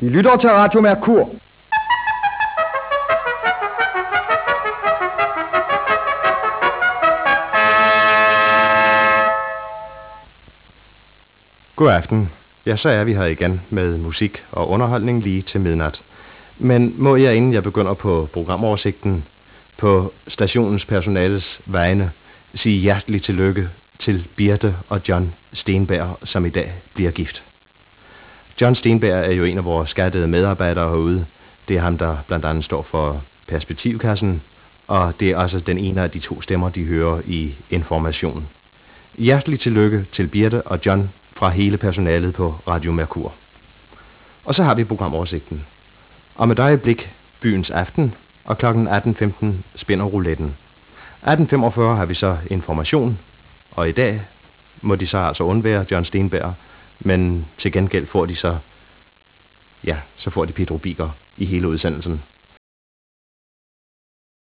De lytter til Radio Merkur. God aften. Ja, så er vi her igen med musik og underholdning lige til midnat. Men må jeg, inden jeg begynder på programoversigten, på stationens personales vegne, sige hjertelig tillykke til Birte og John Stenberg, som i dag bliver gift. John Stenberg er jo en af vores skattede medarbejdere herude. Det er ham, der blandt andet står for Perspektivkassen, og det er også den ene af de to stemmer, de hører i informationen. Hjertelig tillykke til Birte og John fra hele personalet på Radio Merkur. Og så har vi programoversigten. Om et øjeblik byens aften, og kl. 18.15 spænder rouletten. 18.45 har vi så information, og i dag må de så altså undvære John Stenberg, men til gengæld får de så, ja, så får de Pedro Biker i hele udsendelsen.